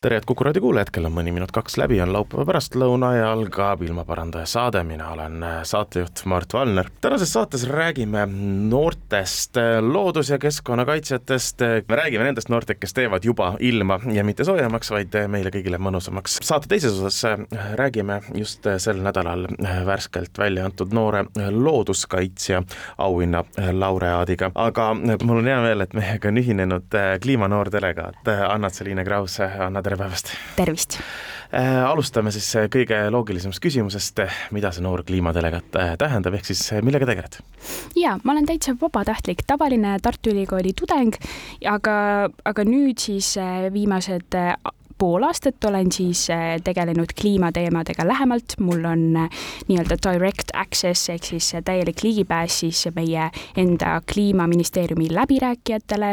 tere, head Kuku raadio kuulajad, kell on mõni minut kaks läbi, on laupäeva pärastlõuna ja algab ilmaparandaja saade, mina olen äh, saatejuht Mart Valner. tänases saates räägime noortest äh, loodus- ja keskkonnakaitsjatest, me räägime nendest noortest, kes teevad juba ilma ja mitte soojemaks, vaid meile kõigile mõnusamaks. saate teises osas äh, räägime just sel nädalal värskelt välja antud noore looduskaitsja auhinna laureaadiga, aga mul on hea meel, et meiega on ühinenud kliimanoor delegaat Anna-Tseliine Kraus, Anna, tere! Tere päevast! tervist! Äh, alustame siis äh, kõige loogilisemast küsimusest, mida see noor kliimadelegaat äh, tähendab, ehk siis millega tegeled? jaa, ma olen täitsa vabatahtlik, tavaline Tartu Ülikooli tudeng, aga, aga nüüd siis viimased pool aastat olen siis tegelenud kliimateemadega lähemalt, mul on nii-öelda direct access ehk siis täielik ligipääs siis meie enda kliimaministeeriumi läbirääkijatele,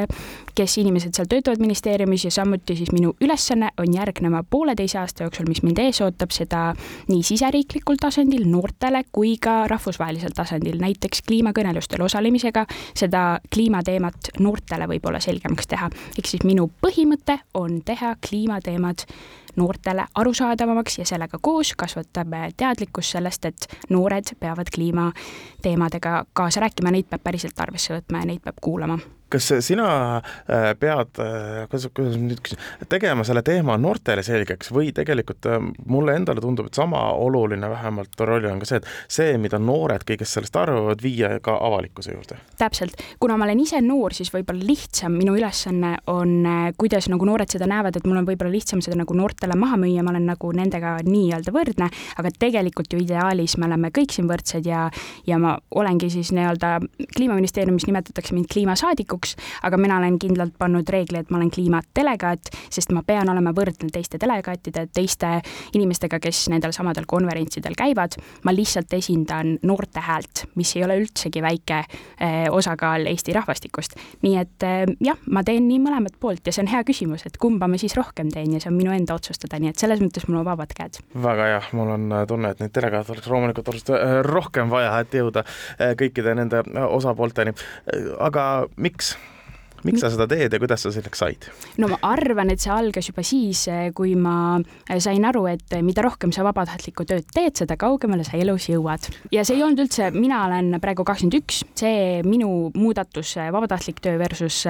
kes inimesed seal töötavad ministeeriumis. Ja samuti siis minu ülesanne on järgneva pooleteise aasta jooksul, mis mind ees ootab, seda nii siseriiklikul tasandil noortele kui ka rahvusvahelisel tasandil, näiteks kliimakõnelustel osalemisega seda kliimateemat noortele võib-olla selgemaks teha. ehk siis minu põhimõte on teha kliimateemad noortele arusaadavamaks ja sellega koos kasvatame teadlikkust sellest, et noored peavad kliimateemadega kaasa rääkima, neid peab päriselt arvesse võtma ja neid peab kuulama kas sina äh, pead, äh, kuidas, kuidas nüüd küsin, tegema selle teema noortele selgeks või tegelikult äh, mulle endale tundub, et sama oluline vähemalt roll on ka see, et see, mida noored kõigest sellest arvavad, viia ka avalikkuse juurde? täpselt, kuna ma olen ise noor, siis võib-olla lihtsam, minu ülesanne on, kuidas nagu noored seda näevad, et mul on võib-olla lihtsam seda nagu noortele maha müüa, ma olen nagu nendega nii-öelda võrdne, aga tegelikult ju ideaalis me oleme kõik siin võrdsed ja, ja ma olengi siis nii-öelda kliimaministeeriumis nimetatakse mind kliimasaadikuks, valikuks, aga mina olen kindlalt pannud reegli, et ma olen kliimadelegaat, sest ma pean olema võrdne teiste delegaatide, teiste inimestega, kes nendel samadel konverentsidel käivad. ma lihtsalt esindan noorte häält, mis ei ole üldsegi väike eh, osakaal Eesti rahvastikust. nii et eh, jah, ma teen nii mõlemat poolt ja see on hea küsimus, et kumba ma siis rohkem teen ja see on minu enda otsustada, nii et selles mõttes mul on vabad käed. väga hea, mul on äh, tunne, et neid delegaate oleks loomulikult oluliselt rohkem vaja, et jõuda kõikide nende osapoolteni. aga miks miks sa seda teed ja kuidas sa selleks said? no ma arvan, et see algas juba siis, kui ma sain aru, et mida rohkem sa vabatahtlikku tööd teed, seda kaugemale sa elus jõuad. ja see ei olnud üldse, mina olen praegu kakskümmend üks, see minu muudatus, vabatahtlik töö versus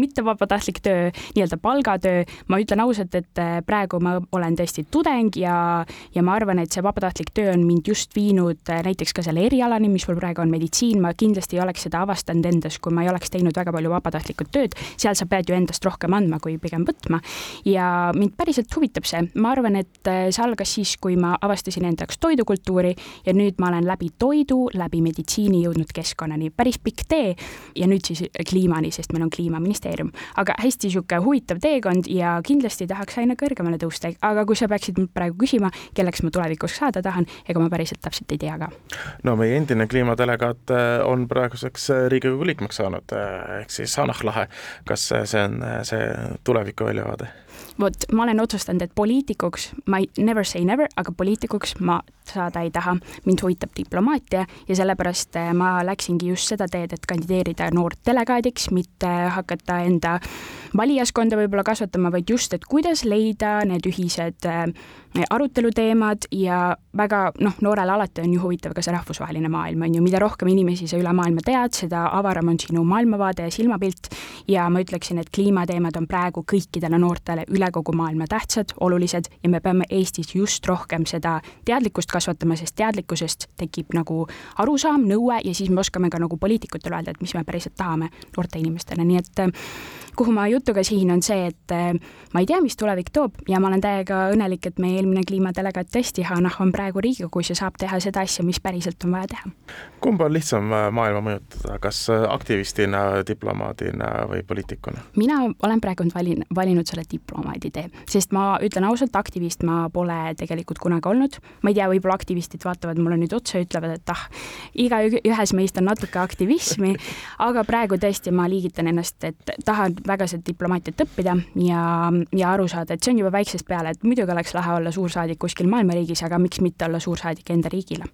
mitte vabatahtlik töö, nii-öelda palgatöö, ma ütlen ausalt, et praegu ma olen tõesti tudeng ja, ja ma arvan, et see vabatahtlik töö on mind just viinud näiteks ka selle erialani, mis mul praegu on meditsiin, ma kindlasti ei oleks seda avastanud endas, kui ma ei oleks teinud väga palju vabatahtlikku tööd seal sa pead ju endast rohkem andma, kui pigem võtma. ja mind päriselt huvitab see, ma arvan, et äh, see algas siis, kui ma avastasin enda jaoks toidukultuuri ja nüüd ma olen läbi toidu, läbi meditsiini jõudnud keskkonnani, päris pikk tee ja nüüd siis kliimani, sest meil on kliimaministeerium. aga hästi niisugune huvitav teekond ja kindlasti tahaks aina kõrgemale tõusta, aga kui sa peaksid mult praegu küsima, kelleks ma tulevikus saada tahan, ega ma päriselt täpselt ei tea ka. no meie endine kliimadelegaat äh, on praeguseks äh, Riigikogu liikmeks saanud, ehk siis Hanah Lahe kas see on see tuleviku väljavaade? Vot ma olen otsustanud, et poliitikuks ma ei, never say never, aga poliitikuks ma saada ei taha. mind huvitab diplomaatia ja sellepärast eh, ma läksingi just seda teed, et kandideerida noortdelegaadiks, mitte hakata enda valijaskonda võib-olla kasvatama, vaid just, et kuidas leida need ühised eh, aruteluteemad ja väga noh, noorele alati on ju huvitav ka see rahvusvaheline maailm, on ju, mida rohkem inimesi sa üle maailma tead, seda avaram on sinu maailmavaade ja silmapilt ja ma ütleksin, et kliimateemad on praegu kõikidele noortele üle kogu maailma tähtsad, olulised ja me peame Eestis just rohkem seda teadlikkust kasvatama, sest teadlikkusest tekib nagu arusaam, nõue ja siis me oskame ka nagu poliitikutele öelda, et mis me päriselt tahame noorte inimestele, nii et kuhu ma jutuga sihin, on see, et ma ei tea, mis tulevik toob ja ma olen täiega õnnelik, et meie eelmine kliimadelegaat tõesti, Hanah, on praegu Riigikogus ja saab teha seda asja, mis päriselt on vaja teha. kumba on lihtsam maailma mõjutada, kas aktivistina, diplomaadina või poliitikuna? mina olen praegu valin-, valinud selle diplomaadi tee, sest ma ütlen ausalt, aktivist ma pole tegelikult kunagi olnud. ma ei tea, võib-olla aktivistid vaatavad mulle nüüd otsa ja ütlevad, et ah, igaühes meist on natuke aktivismi, aga praegu tõesti ma liigitan ennast, et tahan väga seda diplomaatiat õppida ja, ja aru saada, et see on juba väiksest peale, et muidugi oleks lahe olla suursaadik kuskil maailma riigis, aga miks mitte olla suursaadik enda riigile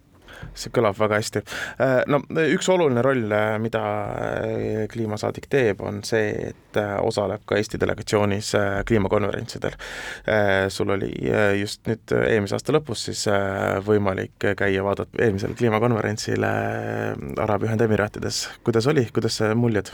see kõlab väga hästi. Äh, no üks oluline roll, äh, mida äh, kliimasaadik teeb, on see, et osaleb ka Eesti delegatsioonis kliimakonverentsidel. sul oli just nüüd eelmise aasta lõpus siis võimalik käia vaadata eelmisel kliimakonverentsil Araabia Ühendemiraatides, kuidas oli, kuidas muljed?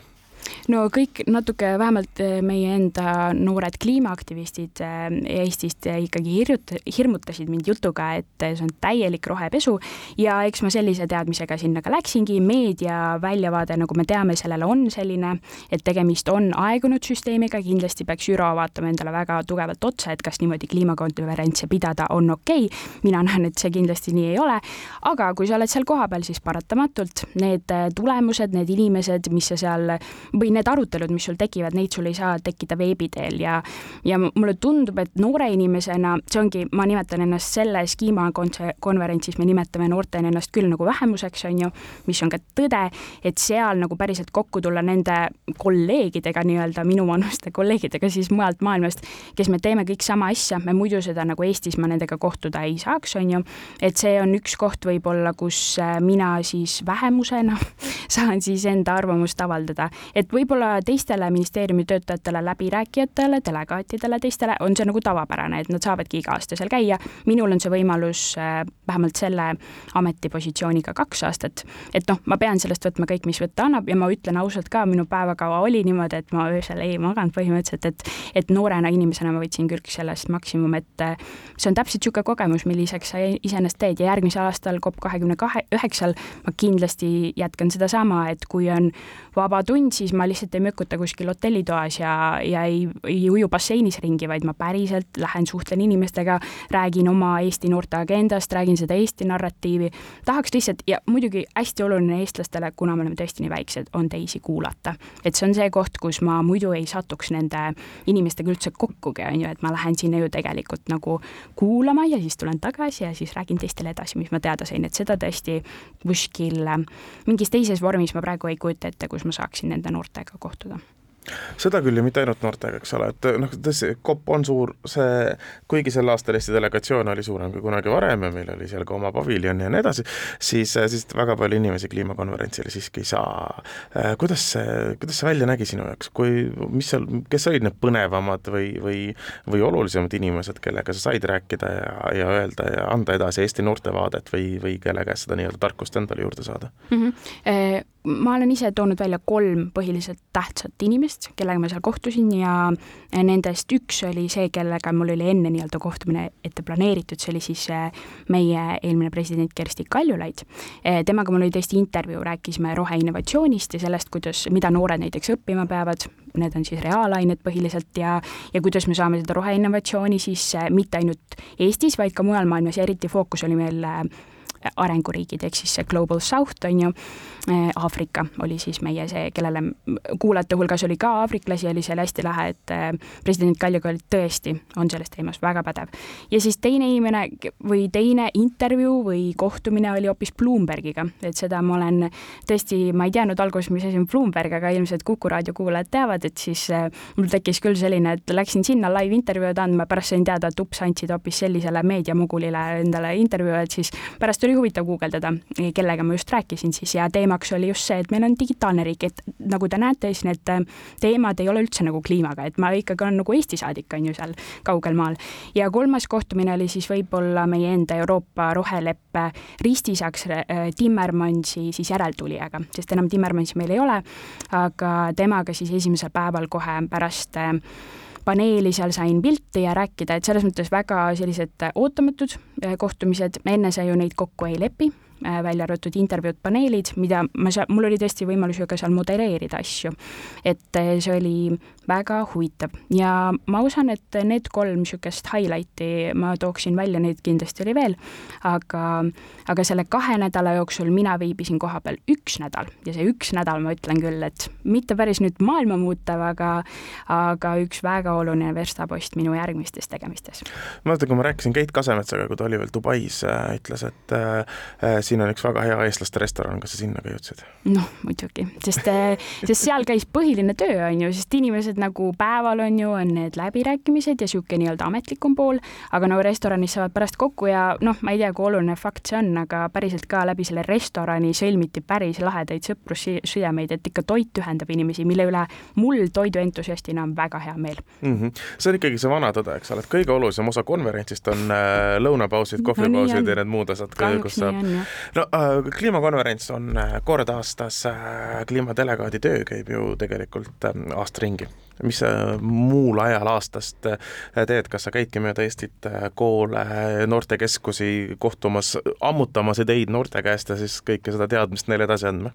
No kõik natuke, vähemalt eh, meie enda noored kliimaaktivistid eh, Eestist ikkagi hirjut-, hirmutasid mind jutuga, et see on täielik rohepesu. Ja eks ma sellise teadmisega sinna ka läksingi, meedia väljavaade, nagu me teame, sellele on selline, et tegemist on aegunud süsteemiga, kindlasti peaks ÜRO vaatama endale väga tugevalt otsa, et kas niimoodi kliimakonverentse pidada on okei. Okay., mina näen, et see kindlasti nii ei ole, aga kui sa oled seal kohapeal, siis paratamatult need tulemused, need inimesed, mis sa seal või need arutelud, mis sul tekivad, neid sul ei saa tekkida veebi teel ja ja mulle tundub, et noore inimesena, see ongi, ma nimetan ennast selles kliimakonverentsis, me nimetame noortena ennast küll nagu vähemuseks, on ju, mis on ka tõde, et seal nagu päriselt kokku tulla nende kolleegidega nii-öelda, minuvanuste kolleegidega siis mujalt maailmast, kes me teeme kõik sama asja, me muidu seda nagu Eestis ma nendega kohtuda ei saaks, on ju, et see on üks koht võib-olla, kus äh, mina siis vähemusena saan siis enda arvamust avaldada, et et võib-olla teistele ministeeriumi töötajatele, läbirääkijatele, delegaatidele, teistele on see nagu tavapärane, et nad saavadki iga aasta seal käia. minul on see võimalus äh, vähemalt selle ametipositsiooniga kaks aastat. et noh, ma pean sellest võtma kõik, mis võtta annab ja ma ütlen ausalt ka, minu päevakava oli niimoodi, et ma öösel ei maganud põhimõtteliselt, et et noorena inimesena ma võtsin küll sellest maksimum, et äh, see on täpselt niisugune kogemus, milliseks sa iseenesest teed ja järgmisel aastal COP kahekümne kahe, üheksal ma kindlasti jätkan sedasama, et kui on vaba tund, siis ma lihtsalt ei mökuta kuskil hotellitoas ja, ja ei, ei uju basseinis ringi, vaid ma päriselt lähen, suhtlen inimestega, räägin oma Eesti noorte agendast, räägin seda Eesti narratiivi. tahaks lihtsalt ja muidugi hästi oluline eestlastele, kuna me oleme tõesti nii väiksed, on teisi kuulata. et see on see koht, kus ma muidu ei satuks nende inimestega üldse kokkugi, on ju, et ma lähen sinna ju tegelikult nagu kuulama ja siis tulen tagasi ja siis räägin teistele edasi, mis ma teada sain, et seda tõesti kuskil mingis teises vormis ma praegu ei kujuta ette, kus ma saaksin nende noorte noortega kohtuda seda küll ja mitte ainult noortega, eks ole, et noh, tõesti, COP on suur, see, kuigi sel aastal Eesti delegatsioon oli suurem kui kunagi varem ja meil oli seal ka oma paviljon ja nii edasi, siis, siis väga palju inimesi kliimakonverentsile siiski ei saa. kuidas see, kuidas see välja nägi sinu jaoks, kui, mis seal, kes olid need põnevamad või, või, või olulisemad inimesed, kellega sa said rääkida ja, ja öelda ja anda edasi Eesti noorte vaadet või, või kelle käest seda nii-öelda tarkust endale juurde saada mm? -hmm ma olen ise toonud välja kolm põhiliselt tähtsat inimest, kellega ma seal kohtusin ja nendest üks oli see, kellega mul oli enne nii-öelda kohtumine ette planeeritud, see oli siis äh, meie eelmine president Kersti Kaljulaid. Äh, temaga mul oli tõesti intervjuu, rääkisime roheinnovatsioonist ja sellest, kuidas, mida noored näiteks õppima peavad, need on siis reaalained põhiliselt ja, ja kuidas me saame seda roheinnovatsiooni siis äh, mitte ainult Eestis, vaid ka mujal maailmas ja eriti fookus oli meil arenguriigid, ehk siis see Global South on ju, eh, Aafrika oli siis meie see, kellele kuulajate hulgas oli ka aafriklasi, oli seal hästi lahe, et eh, president Kaljulaid tõesti on selles teemas väga pädev. ja siis teine inimene või teine intervjuu või kohtumine oli hoopis Bloombergiga, et seda ma olen tõesti, ma ei teadnud alguses, mis asi on Bloomberg, aga ilmselt Kuku raadio kuulajad teavad, et siis eh, mul tekkis küll selline, et läksin sinna live intervjuud andma, pärast sain teada, et ups, andsid hoopis sellisele meediamugulile endale intervjuu, et siis pärast oli oli huvitav guugeldada, kellega ma just rääkisin siis ja teemaks oli just see, et meil on digitaalne riik, et nagu te näete, siis need äh, teemad ei ole üldse nagu kliimaga, et ma ikkagi olen nagu Eesti saadik, on ju, seal kaugel maal. ja kolmas kohtumine oli siis võib-olla meie enda Euroopa roheleppe ristisaks äh, Timmermansi siis järeltulijaga, sest enam Timmermansi meil ei ole, aga temaga siis esimesel päeval kohe pärast äh, paneeli seal sain pilti ja rääkida, et selles mõttes väga sellised ootamatud kohtumised, enne sa ju neid kokku ei lepi. Äh, välja arvatud intervjuud, paneelid, mida ma seal, mul oli tõesti võimalus ju ka seal modereerida asju. et äh, see oli väga huvitav ja ma usun, et need kolm niisugust highlight'i ma tooksin välja, neid kindlasti oli veel, aga, aga selle kahe nädala jooksul mina viibisin kohapeal üks nädal ja see üks nädal, ma ütlen küll, et mitte päris nüüd maailma muutev, aga, aga üks väga oluline verstapost minu järgmistes tegemistes. ma mäletan, kui ma rääkisin Keit Kasemetsaga, kui ta oli veel Dubais, äh, ütles, et äh, siin on üks väga hea eestlaste restoran, kas sa sinna ka jõudsid? noh, muidugi, sest, eh, sest seal käis põhiline töö, on ju, sest inimesed nagu päeval on ju, on need läbirääkimised ja niisugune nii-öelda ametlikum pool, aga no restoranis saavad pärast kokku ja noh, ma ei tea, kui oluline fakt see on, aga päriselt ka läbi selle restorani sõlmiti päris lahedaid sõprussidemeid, et ikka toit ühendab inimesi, mille üle mul toiduentusiastina on väga hea meel mm. -hmm. see on ikkagi see vana tõde, eks ole, et kõige olulisem osa konverentsist on äh, lõunapausid, kohvipausid no, ja need muud asjad, kus saab no äh, kliimakonverents on äh, kord aastas äh,, kliimadelegaadi töö käib ju tegelikult aasta ringi mis sa muul ajal aastast äh, teed, kas sa käidki mööda Eestit äh, koole, noortekeskusi kohtumas, ammutamas ideid noorte käest ja siis kõike seda teadmist neile edasi andma?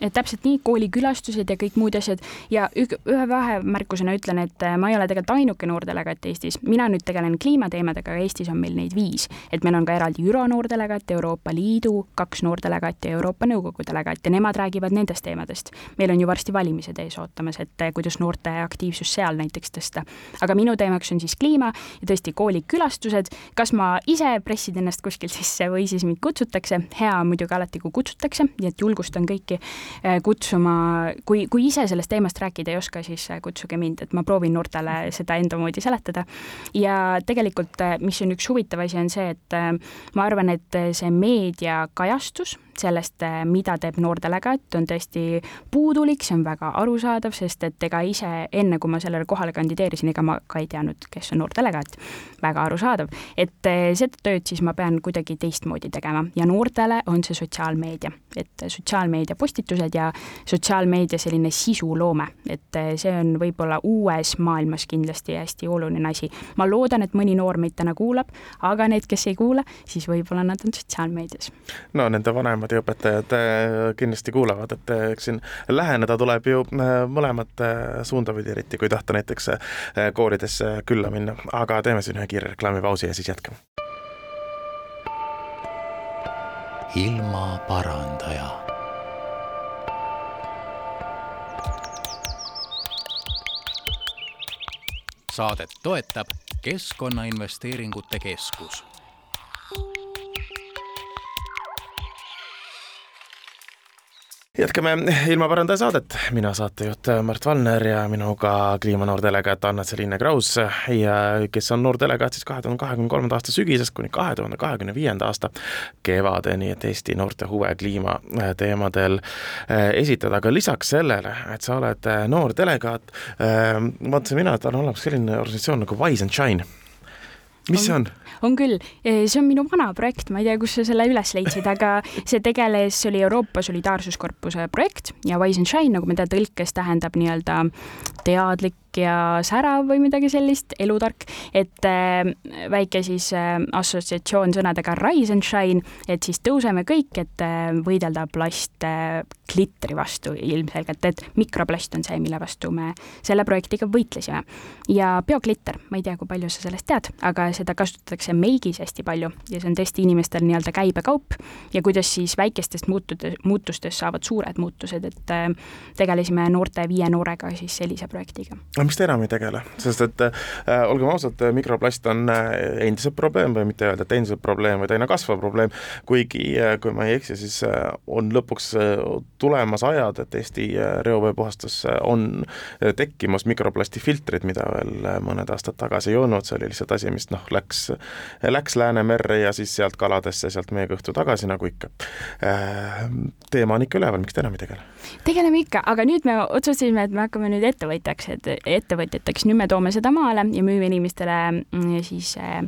et täpselt nii, koolikülastused ja kõik muud asjad ja ühe vahemärkusena ütlen, et äh, ma ei ole tegelikult ainuke noordelegaat Eestis, mina nüüd tegelen kliimateemadega, aga Eestis on meil neid viis, et meil on ka eraldi ÜRO noordelegaat, Euroopa Liidu kaks noordelegaati ja Euroopa Nõukogu delegaat ja nemad räägivad nendest teemadest. meil on ju varsti valimised ees ootamas, et kuidas noorte aktiivsust seal näiteks tõsta. aga minu teemaks on siis kliima ja tõesti koolikülastused, kas ma ise pressin ennast kuskilt sisse või siis mind kutsutakse, hea on muidugi alati, kui kutsutakse, nii et julgustan kõiki äh, kutsuma, kui, kui ise sellest teemast rääkida ei oska, siis äh, kutsuge mind, et ma proovin noortele seda enda moodi seletada. ja tegelikult, äh, mis on üks huvitav asi, on see, et ma arvan, et see meediakajastus sellest, eh, mida teeb noortelegaat, on tõesti puudulik, see on väga arusaadav, sest et ega ise enne, kui ma sellele kohale kandideerisin, ega ma ka ei teadnud, kes on noortelegaat. väga arusaadav, et eh, seda tööd siis ma pean kuidagi teistmoodi tegema ja noortele on see sotsiaalmeedia, et sotsiaalmeedia postitused ja sotsiaalmeedia selline sisuloome, et eh, see on võib-olla uues maailmas kindlasti hästi oluline asi. ma loodan, et mõni noor meid täna kuulab, aga need, kes ei kuula, siis võib-olla nad on sotsiaalmeedias. no nende vanem vanemad ja õpetajad äh, kindlasti kuulavad, et äh, eks siin läheneda tuleb ju äh, mõlemat suunda pidi, eriti kui tahta näiteks kooridesse külla minna, aga teeme siin ühe kiire reklaamipausi ja siis jätkame. ilmaparandaja saadet toetab Keskkonnainvesteeringute Keskus jätkame ilmaparandaja saadet, mina saatejuht Mart Valner ja minuga kliimanoordelegaat Anna-Celiine Kraus ja kes on noordelegaat siis kahe tuhande kahekümne kolmanda aasta sügisest kuni kahe tuhande kahekümne viienda aasta kevadeni, et Eesti noorte huve kliimateemadel eh, esitada, aga lisaks sellele, et sa oled eh, noor delegaat, eh, vaatasin mina, et on olemas selline organisatsioon nagu Wise and Shine. mis see on? On küll, see on minu vana projekt, ma ei tea, kus sa selle üles leidsid, aga see tegeles, see oli Euroopa Solidaarsuskorpuse projekt ja Wise and Shine, nagu me teame, tõlkes tähendab nii-öelda teadlik ja särav või midagi sellist, elutark, et äh, väike siis äh, assotsiatsioon sõnadega Rise and Shine, et siis tõuseme kõik, et äh, võidelda plastklittri vastu ilmselgelt, et mikroplast on see, mille vastu me selle projektiga võitlesime. ja bioklitter, ma ei tea, kui palju sa sellest tead, aga seda kasutatakse meigis hästi palju ja see on tõesti inimestel nii-öelda käibekaup ja kuidas siis väikestest muutude, muutustest saavad suured muutused, et tegelesime noorte viie noorega siis sellise projektiga aga miks te enam ei tegele, sest et äh, olgem ausad, mikroplast on äh, endiselt probleem või mitte öelda, et endiselt probleem, vaid aina kasvav probleem, kuigi äh, kui ma ei eksi, siis äh, on lõpuks äh, tulemas ajad, et Eesti äh, reoveepuhastus äh, on äh, tekkimas mikroplastifiltrid, mida veel äh, mõned aastad tagasi ei olnud, see oli lihtsalt asi, mis noh, läks, läks Läänemerre ja siis sealt kaladesse, sealt meie kõhtu tagasi, nagu ikka äh,. teema on ikka üleval, miks te enam ei tegele? tegeleme ikka, aga nüüd me otsustasime, et me hakkame nüüd ettevõtjaks, et ettevõtjateks, nüüd me toome seda maale ja müüme inimestele mm, siis äh,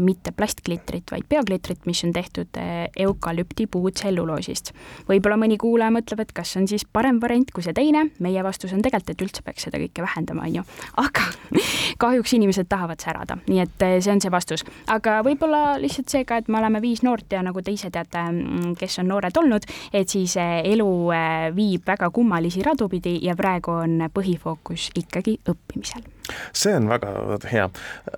mitte plastklitrit, vaid bioklitrit, mis on tehtud eukalüpti puutselluloosist. võib-olla mõni kuulaja mõtleb, et kas on siis parem variant kui see teine, meie vastus on tegelikult, et üldse peaks seda kõike vähendama, on ju. aga kahjuks inimesed tahavad särada, nii et see on see vastus. aga võib-olla lihtsalt see ka, et me oleme viis noort ja nagu te ise teate, mm, kes on noored olnud, et siis elu viib väga kummalisi radu pidi ja praegu on põhifookus ikkagi õppimisel see on väga hea.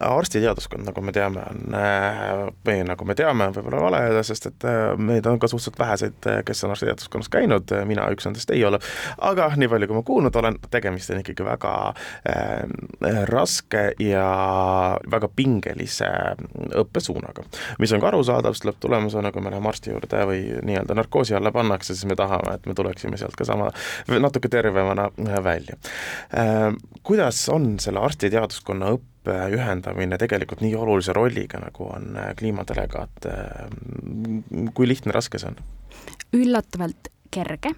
arstiteaduskond, nagu me teame, on äh, või nagu me teame, võib-olla vale sest et äh, meid on ka suhteliselt väheseid, äh, kes on arstiteaduskonnas käinud, mina üks nendest ei ole, aga nii palju, kui ma kuulnud olen, tegemist on ikkagi väga äh, raske ja väga pingelise õppesuunaga, mis on ka arusaadav, sest lõpptulemusena, kui me läheme arsti juurde või nii-öelda narkoosi alla pannakse, siis me tahame, et me tuleksime sealt ka sama, natuke tervemana välja äh,. kuidas on selle arstiteaduskonna õppe ühendamine tegelikult nii olulise rolliga, nagu on äh, kliimadelegaat, äh, kui lihtne, raske see on? üllatavalt kerge,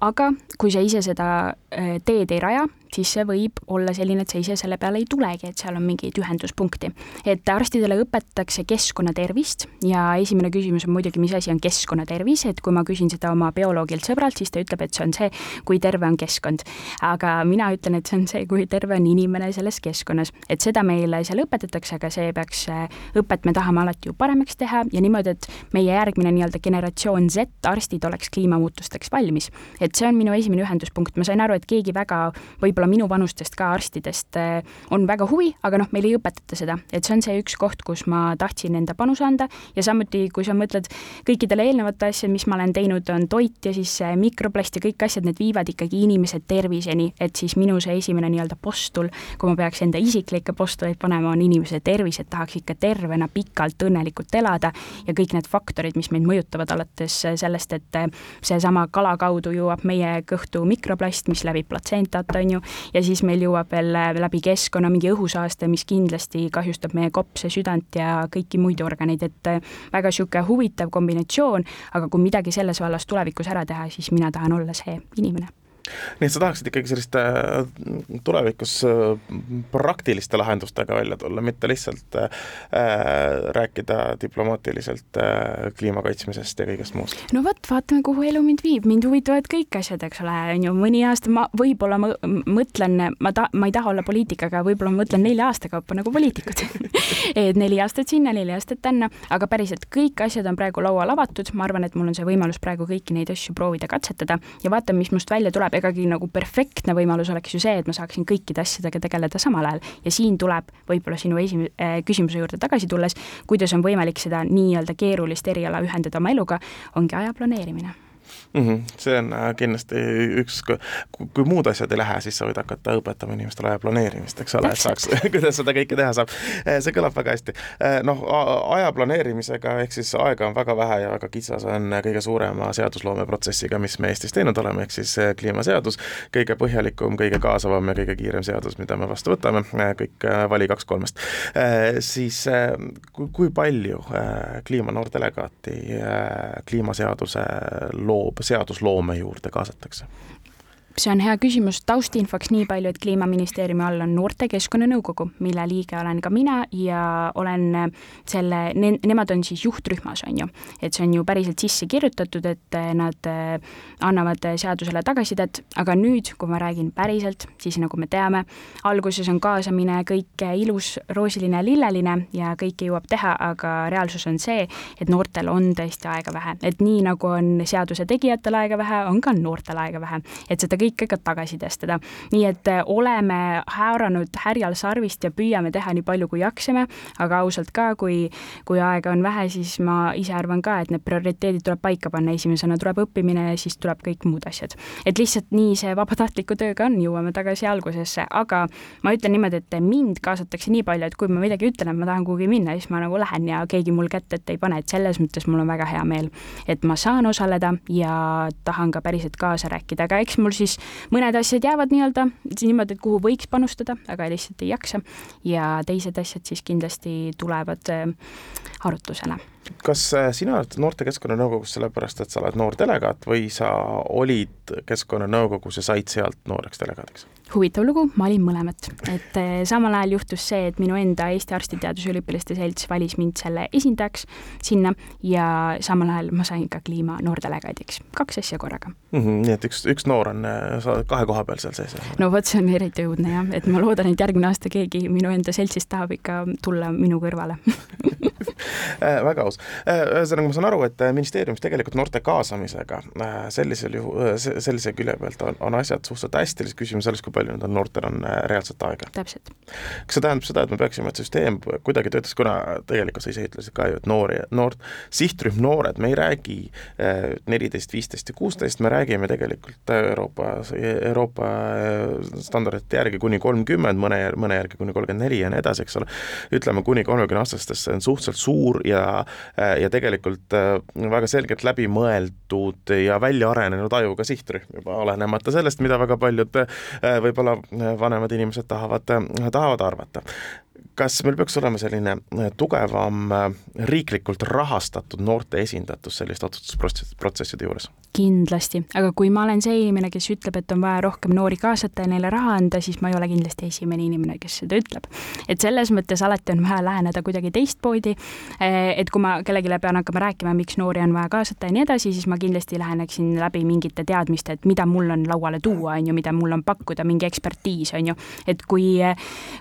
aga kui sa ise seda äh, teed ei raja, siis see võib olla selline, et sa ise selle peale ei tulegi, et seal on mingeid ühenduspunkti. et arstidele õpetatakse keskkonnatervist ja esimene küsimus on muidugi, mis asi on keskkonnatervis, et kui ma küsin seda oma bioloogilt sõbralt, siis ta ütleb, et see on see, kui terve on keskkond. aga mina ütlen, et see on see, kui terve on inimene selles keskkonnas. et seda meile seal õpetatakse, aga see peaks, õpet me tahame alati ju paremaks teha ja niimoodi, et meie järgmine nii-öelda generatsioon Z arstid oleks kliimamuutusteks valmis. et see on minu esimene ühenduspunkt, ma sain aru, et keegi väga võib-olla võib-olla minu vanustest ka arstidest eh, on väga huvi, aga noh, meil ei õpetata seda, et see on see üks koht, kus ma tahtsin enda panuse anda. Ja samuti, kui sa mõtled kõikidele eelnevate asjad, mis ma olen teinud, on toit ja siis mikroplast ja kõik asjad, need viivad ikkagi inimese terviseni, et siis minu see esimene nii-öelda postul, kui ma peaks enda isiklikke postuleid panema, on inimese tervis, et tahaks ikka tervena pikalt õnnelikult elada. Ja kõik need faktorid, mis meid mõjutavad, alates sellest, et seesama kala kaudu jõuab meie kõhtu mikroplast, mis läbib platsentat, on ju, ja siis meil jõuab veel läbi keskkonna mingi õhusaaste, mis kindlasti kahjustab meie kopse, südant ja kõiki muid organeid, et äh, väga niisugune huvitav kombinatsioon, aga kui midagi selles vallas tulevikus ära teha, siis mina tahan olla see inimene nii et sa tahaksid ikkagi selliste äh, tulevikus äh, praktiliste lahendustega välja tulla, mitte lihtsalt äh, rääkida diplomaatiliselt äh, kliima kaitsmisest ja kõigest muust? no vot, vaatame, kuhu elu mind viib, mind huvitavad kõik asjad, eks ole, on ju, mõni aasta ma võib-olla ma mõtlen, ma ta-, ma ei taha olla poliitik, aga võib-olla ma mõtlen nelja aasta kaupa nagu poliitikud. Et neli aastat sinna, neli aastat tänna, aga päriselt kõik asjad on praegu laual avatud, ma arvan, et mul on see võimalus praegu kõiki neid asju proovida katsetada. Ja vaatame, mis must välja tuleb, egagi nagu perfektne võimalus oleks ju see, et ma saaksin kõikide asjadega tegeleda samal ajal. Ja siin tuleb võib-olla sinu esimese äh, küsimuse juurde tagasi tulles, kuidas on võimalik seda nii-öelda keerulist eriala ühendada oma eluga, ongi aja planeerimine mm. -hmm. see on äh, kindlasti üks, kui muud asjad ei lähe, siis sa võid hakata õpetama inimestele aja planeerimist, eks ole, et saaks, kuidas seda kõike teha saab. Äh, see kõlab väga hästi. Äh, noh, aja planeerimisega ehk siis aega on väga vähe ja väga kitsas on kõige suurema seadusloomeprotsessiga, mis me Eestis teinud oleme, ehk siis kliimaseadus, kõige põhjalikum, kõige kaasavam ja kõige kiirem seadus, mida me vastu võtame, kõik vali kaks kolmest. siis kui, palju kliimanoor delegaati kliimaseaduse loob seadusloome juurde kaasatakse? See on hea küsimus, taustinfoks nii palju, et Kliimaministeeriumi all on Noorte Keskkonnanõukogu, mille liige olen ka mina ja olen selle ne,, nemad on siis juhtrühmas, on ju. et see on ju päriselt sisse kirjutatud, et nad äh, annavad seadusele tagasisidet, aga nüüd, kui ma räägin päriselt, siis nagu me teame, alguses on kaasamine kõik ilus, roosiline, lilleline ja kõike jõuab teha, aga reaalsus on see, et noortel on tõesti aega vähe, et nii nagu on seaduse tegijatel aega vähe, on ka noortel aega vähe, et seda kõike ka tagasisidestada. nii et äh, oleme haaranud härjal sarvist ja püüame teha nii palju, kui jaksame, aga ausalt ka, kui, kui aega on vähe, siis ma ise arvan ka, et need prioriteedid tuleb paika panna, esimesena tuleb õppimine ja siis tuleb kõik muud asjad. et lihtsalt nii see vabatahtliku tööga on, jõuame tagasi algusesse, aga ma ütlen niimoodi, et mind kaasatakse nii palju, et kui ma midagi ütlen, et ma tahan kuhugi minna, siis ma nagu lähen ja keegi mul kätt ette ei pane, et selles mõttes mul on väga hea meel, et ma saan osaleda ja tahan ka päriselt kaasa rääkida, aga eks mul siis siis mõned asjad jäävad nii-öelda niimoodi, et kuhu võiks panustada, aga lihtsalt ei jaksa ja teised asjad siis kindlasti tulevad arutlusele kas äh, sina oled Noorte Keskkonnanõukogus sellepärast, et sa oled noor delegaat või sa olid Keskkonnanõukogus ja said sealt nooreks delegaadiks? Huvitav lugu, ma olin mõlemat, et eh, samal ajal juhtus see, et minu enda Eesti Arstiteaduse Üliõpilaste Selts valis mind selle esindajaks sinna ja samal ajal ma sain ka kliima noordelegaadiks, kaks asja korraga mm. -hmm, nii et üks, üks noor on kahe koha peal seal sees? no vot, see on eriti õudne jah, et ma loodan, et järgmine aasta keegi minu enda seltsist tahab ikka tulla minu kõrvale äh, väga aus. Ühesõnaga, ma saan aru, et ministeeriumis tegelikult noorte kaasamisega sellisel juhul, sellise külje pealt on, on asjad suhteliselt hästi, küsimus selles, kui palju nendel noortel on äh, reaalselt aega. täpselt. kas see tähendab seda, et me peaksime, et süsteem kuidagi töötaks, kuna tegelikult sa ise ütlesid ka ju, et noori, noort, sihtrühm noored, me ei räägi äh, neliteist, viisteist ja kuusteist, me räägime tegelikult Euroopa, Euroopa äh, standardite järgi kuni kolmkümmend, mõne, mõne järgi kuni kolmkümmend neli ja nii edasi, eks ole, ütleme kuni kolmekümne aastastest, see on suhteliselt suur ja ja tegelikult väga selgelt läbimõeldud ja välja arenenud ajuga sihtrühm juba, olenemata sellest, mida väga paljud võib-olla vanemad inimesed tahavad, tahavad arvata kas meil peaks olema selline äh, tugevam äh, riiklikult rahastatud noorte esindatus selliste otsustusprotsesside juures? kindlasti, aga kui ma olen see inimene, kes ütleb, et on vaja rohkem noori kaasata ja neile raha anda, siis ma ei ole kindlasti esimene inimene, kes seda ütleb. et selles mõttes alati on vaja läheneda kuidagi teistmoodi, äh, et kui ma kellelegi pean hakkama rääkima, miks noori on vaja kaasata ja nii edasi, siis ma kindlasti läheneksin läbi mingite teadmiste, et mida mul on lauale tuua, on ju, mida mul on pakkuda, mingi ekspertiis, on ju, et kui,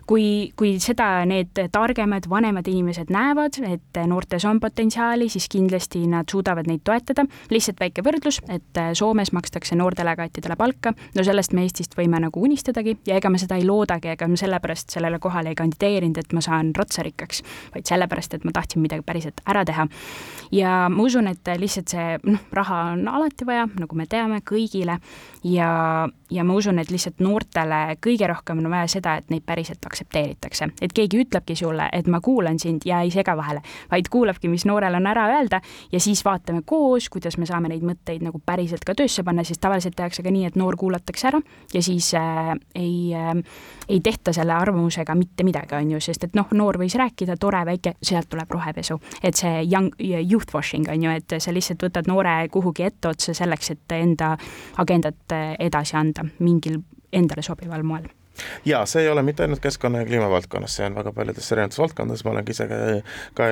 kui, kui seda need targemad, vanemad inimesed näevad, et noortes on potentsiaali, siis kindlasti nad suudavad neid toetada. lihtsalt väike võrdlus, et Soomes makstakse noordelegaatidele palka, no sellest me Eestist võime nagu unistadagi ja ega me seda ei loodagi, ega ma sellepärast sellele kohale ei kandideerinud, et ma saan ratsarikkaks, vaid sellepärast, et ma tahtsin midagi päriselt ära teha. ja ma usun, et lihtsalt see noh, raha on alati vaja, nagu me teame, kõigile ja, ja ma usun, et lihtsalt noortele kõige rohkem on vaja seda, et neid päriselt aktsepteeritakse, et keegi keegi ütlebki sulle, et ma kuulan sind ja ei sega vahele, vaid kuulabki, mis noorel on ära öelda ja siis vaatame koos, kuidas me saame neid mõtteid nagu päriselt ka töösse panna, siis tavaliselt tehakse ka nii, et noor kuulatakse ära ja siis äh, ei äh,, ei tehta selle arvamusega mitte midagi, on ju, sest et noh, noor võis rääkida, tore, väike, sealt tuleb rohepesu. et see young, youth washing on ju, et sa lihtsalt võtad noore kuhugi etteotsa selleks, et enda agendat äh, edasi anda mingil endale sobival moel ja see ei ole mitte ainult keskkonna ja kliima valdkonnas, see on väga paljudes erinevates valdkondades, ma olen ka ise ka, ka,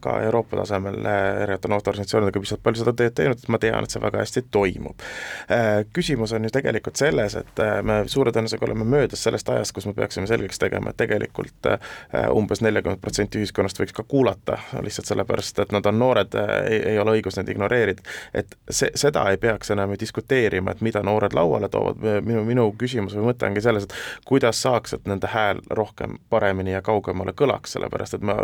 ka Euroopa tasemel erinevate noorteorganisatsioonidega pisut palju seda tööd teinud, et ma tean, et see väga hästi toimub. Äh, küsimus on ju tegelikult selles, et äh, me suure tõenäosusega oleme möödas sellest ajast, kus me peaksime selgeks tegema, et tegelikult äh, umbes nelikümmend protsenti ühiskonnast võiks ka kuulata, lihtsalt sellepärast, et nad on noored, ei, ei ole õigus neid ignoreerida. et see, seda ei peaks enam ju diskuteerima, et mida noored lauale toovad, minu, minu küsimus või mõte ongi selles, et kuidas saaks, et nende hääl rohkem, paremini ja kaugemale kõlaks, sellepärast et me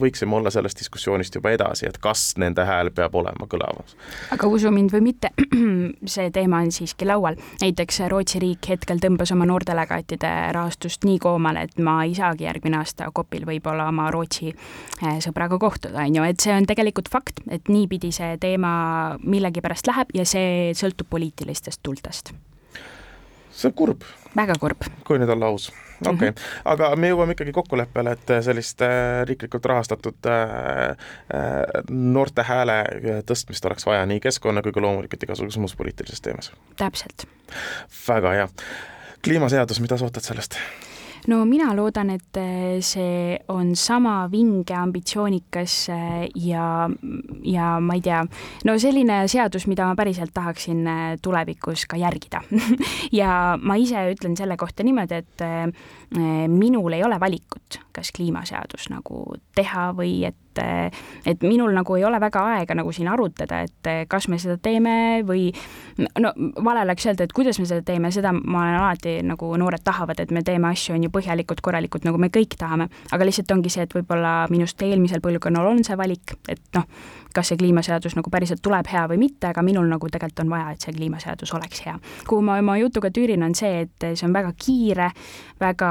võiksime olla sellest diskussioonist juba edasi, et kas nende hääl peab olema kõlavam. aga usu mind või mitte, see teema on siiski laual. näiteks Rootsi riik hetkel tõmbas oma noordelegaatide rahastust nii koomale, et ma ei saagi järgmine aasta kopil võib-olla oma Rootsi eh, sõbraga kohtuda, on ju, et see on tegelikult fakt, et niipidi see teema millegipärast läheb ja see sõltub poliitilistest tuultest see on kurb. väga kurb. kui nüüd olla aus. okei okay. mm, -hmm. aga me jõuame ikkagi kokkuleppele, et sellist äh, riiklikult rahastatud äh, äh, noorte hääle tõstmist oleks vaja nii keskkonna kui ka loomulikult igasuguses muus poliitilises teemas. täpselt. väga hea. kliimaseadus, mida sa ootad sellest? No mina loodan, et eh, see on sama vinge, ambitsioonikas eh, ja, ja ma ei tea, no selline seadus, mida ma päriselt tahaksin eh, tulevikus ka järgida. Ja ma ise ütlen selle kohta niimoodi, et minul ei ole valikut, kas kliimaseadus nagu teha või et et, et minul nagu ei ole väga aega nagu siin arutada, et kas me seda teeme või no vale oleks öelda, et kuidas me seda teeme, seda ma olen alati nagu noored tahavad, et me teeme asju, on ju, põhjalikult, korralikult, nagu me kõik tahame, aga lihtsalt ongi see, et võib-olla minust eelmisel põlvkonnal on see valik, et noh, kas see kliimaseadus nagu päriselt tuleb hea või mitte, aga minul nagu tegelikult on vaja, et see kliimaseadus oleks hea. kuhu ma oma jutuga tüürin, on see, et see on väga kiire, väga,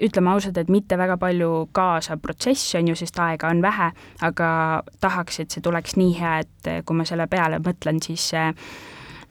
ütleme ausalt, et mitte väga palju kaasav protsess, on ju, sest aega on vähe, aga tahaks, et see tuleks nii hea, et kui ma selle peale mõtlen, siis